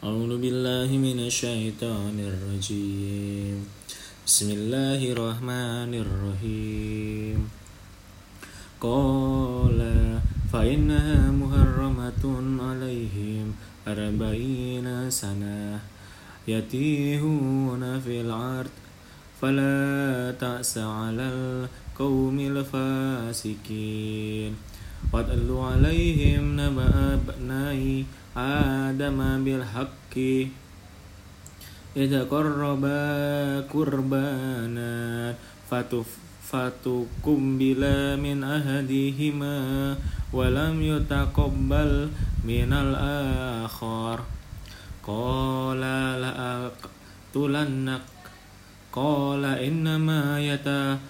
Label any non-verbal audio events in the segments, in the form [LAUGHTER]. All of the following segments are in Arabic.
أعوذ بالله من الشيطان الرجيم. بسم الله الرحمن الرحيم. قال فإنها محرمة عليهم أربعين سنة يتيهون في الأرض. فلا تأس على القوم الفاسقين. واتل عليهم نبأ ابني آدم بالحق. إذا قربا قربانا فتقبل من أحدهما ولم يتقبل من الآخر. قال لأقتلنك. قال إنما يتقبل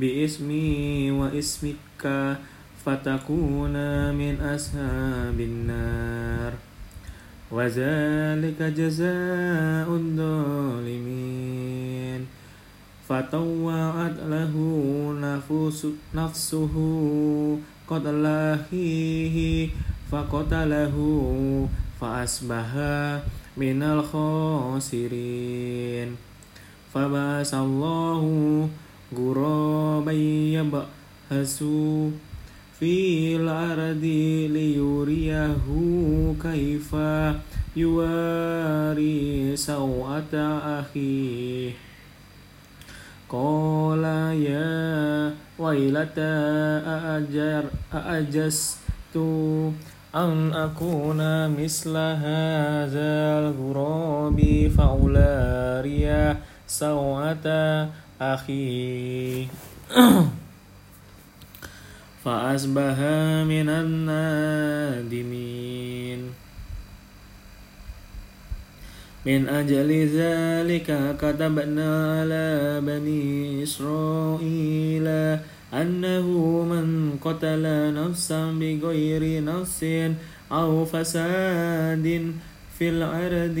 باسمي واسمك فتكون من أصحاب النار. وذلك جزاء الظالمين. فطوعت له نفسه قتل أخيه فقتله فأصبح من الخاسرين. فبعث الله غرابا يبحث في الأرض ليريه كيف يواري سوءة أخيه. قال يا ويلتى أأجر أن أكون مثل هذا الغراب فأولاري سوءة أخي. [CLEARS THROAT] فأصبح من النادمين. من أجل ذلك كتبنا على بني إسرائيل أنه من قتل نفسا بغير نفس أو فساد في الأرض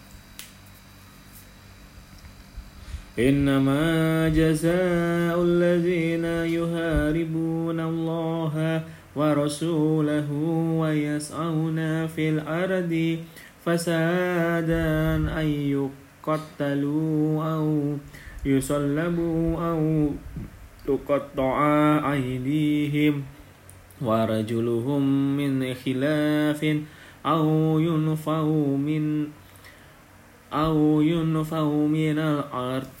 إنما جزاء الذين يهاربون الله ورسوله ويسعون في الأرض فسادا أن يقتلوا أو يصلبوا أو تقطع أيديهم ورجلهم من خلاف أو ينفوا من أو ينفوا من الأرض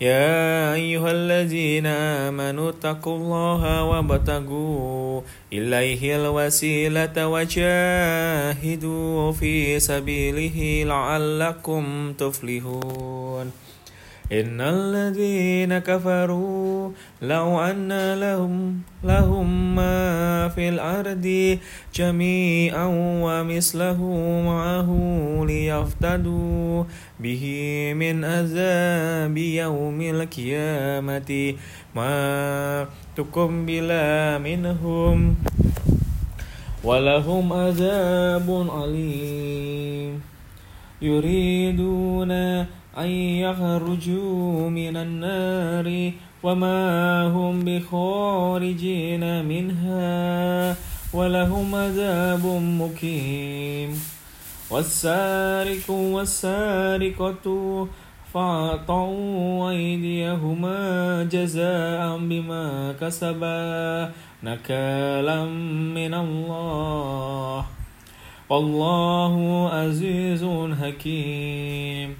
يا أيها الذين آمنوا اتقوا الله وابتغوا إليه الوسيلة وجاهدوا في سبيله لعلكم تفلحون. إن الذين كفروا لو أن لهم لهم ما في الأرض جميعا ومثله معه ليفتدوا به من عذاب يوم القيامة ما تقبل منهم ولهم عذاب عليم يريدون أن يخرجوا من النار وما هم بخارجين منها ولهم عذاب مقيم. والسارق والسارقة فاعطوا أيديهما جزاء بما كسبا نكالا من الله. والله عزيز حكيم.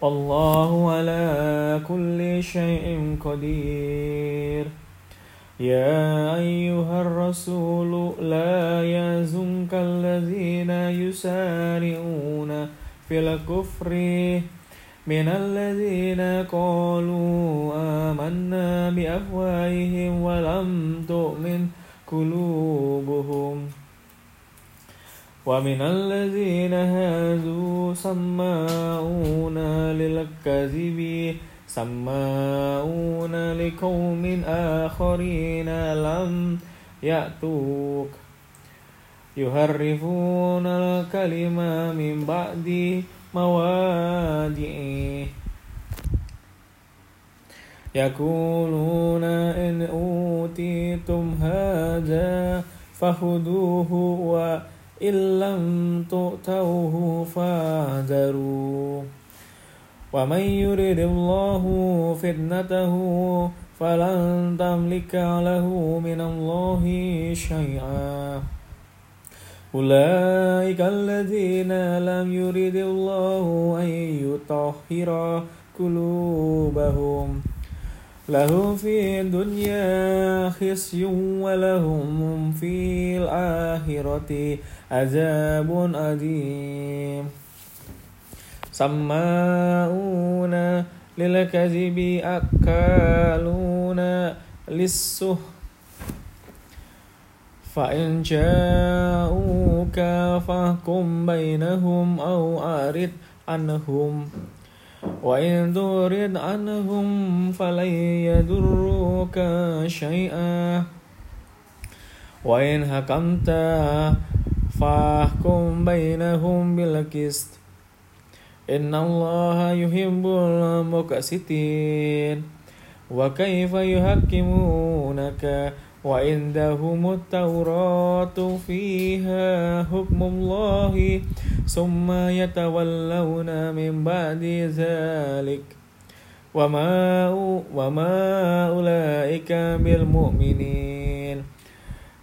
والله على كل شيء قدير. يا أيها الرسول لا يزنك الذين يسارعون في الكفر من الذين قالوا آمنا بأفواههم ولم تؤمن قلوبهم. ومن الذين هادوا سماعون للكذب سماعون لقوم آخرين لم يأتوك. يهرفون الكلمة من بعد موادعه يقولون إن أوتيتم هذا فخذوه وإن لم تؤتوه فاحذروا ومن يرد الله فتنته فلن تملك له من الله شيئا. أولئك الذين لم يرد الله أن يطهر قلوبهم. له في الدنيا خزي ولهم في الآخرة عذاب أليم. سماؤون للكذب أكالون للسه فإن جاءوك فاحكم بينهم أو أعرض عنهم. وإن ترد عنهم فلن يضروك شيئا. وإن حكمت فاحكم بينهم بالقسط إن الله يحب المقسطين. وكيف يحكمونك؟ وعندهم التوراة فيها حكم الله ثم يتولون من بعد ذلك. وما وما أولئك بالمؤمنين.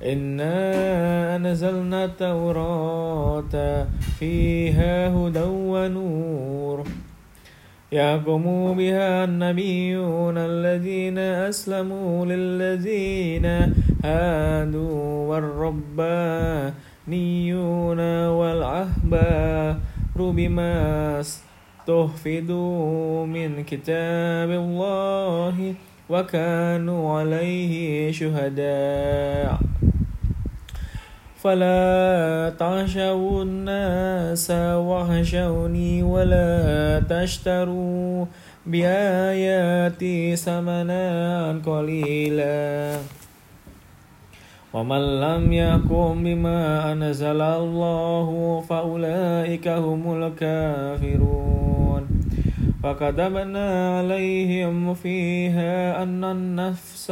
إنا أنزلنا التوراة فيها هدى ونور. يحكم بها النبيون الذين أسلموا للذين هادوا والربانيون والأحبار بما استحفظوا من كتاب الله وكانوا عليه شهداء. فلا تعشوا الناس واخشوني ولا تشتروا بآياتي ثمنا قليلا. ومن لم يقم بما أنزل الله فأولئك هم الكافرون. فكتبنا عليهم فيها أن النفس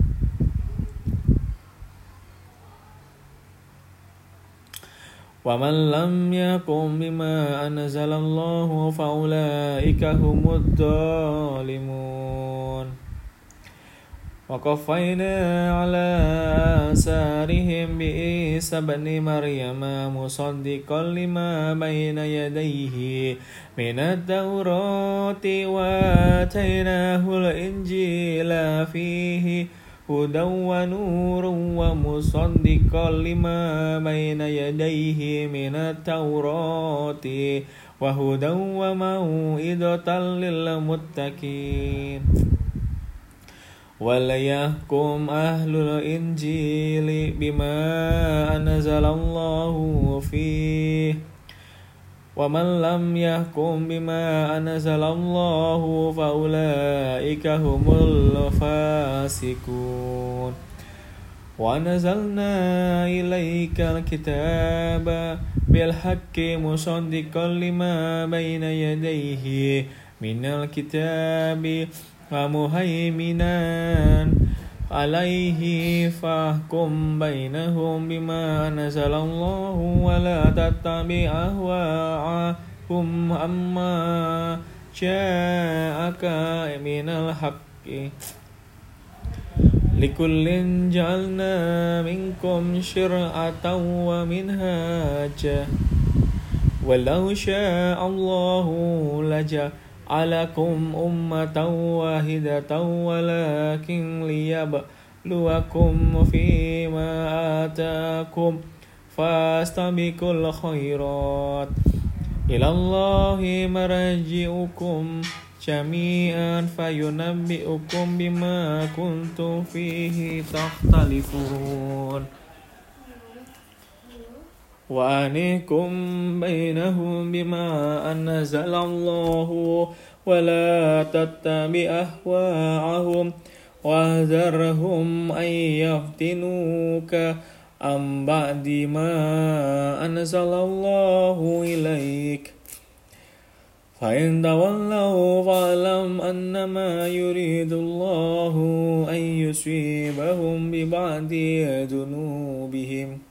ومن لم يقم بما أنزل الله فأولئك هم الظالمون وقفينا على آثارهم بعيسى بن مريم مصدقا لما بين يديه من التوراة وآتيناه الإنجيل فيه هدى ونور ومصدقا لما بين يديه من التوراة وهدى وموئدة للمتقين. وليحكم أهل الإنجيل بما أنزل الله فيه. ومن لم يحكم بما أنزل الله فأولئك هم الفاسقون ونزلنا إليك الكتاب بالحق مصدقا لما بين يديه من الكتاب ومهيمنا عليه فاحكم بينهم بما نزل الله ولا تتبع أهواءهم أما جاءك من الحق. لكل جعلنا منكم شرعة ومنهاجا. ولو شاء الله لجعل عليكم أمة واحدة ولكن ليبلوكم فيما آتاكم فاستبقوا الخيرات إلى الله مرجعكم جميعا فينبئكم بما كنتم فيه تختلفون وأنيكم بينهم بما أنزل الله ولا تتبع أهواءهم واحذرهم أن يفتنوك. عن بعد ما أنزل الله إليك. فإن تولوا فاعلم أنما يريد الله أن يصيبهم ببعض ذنوبهم.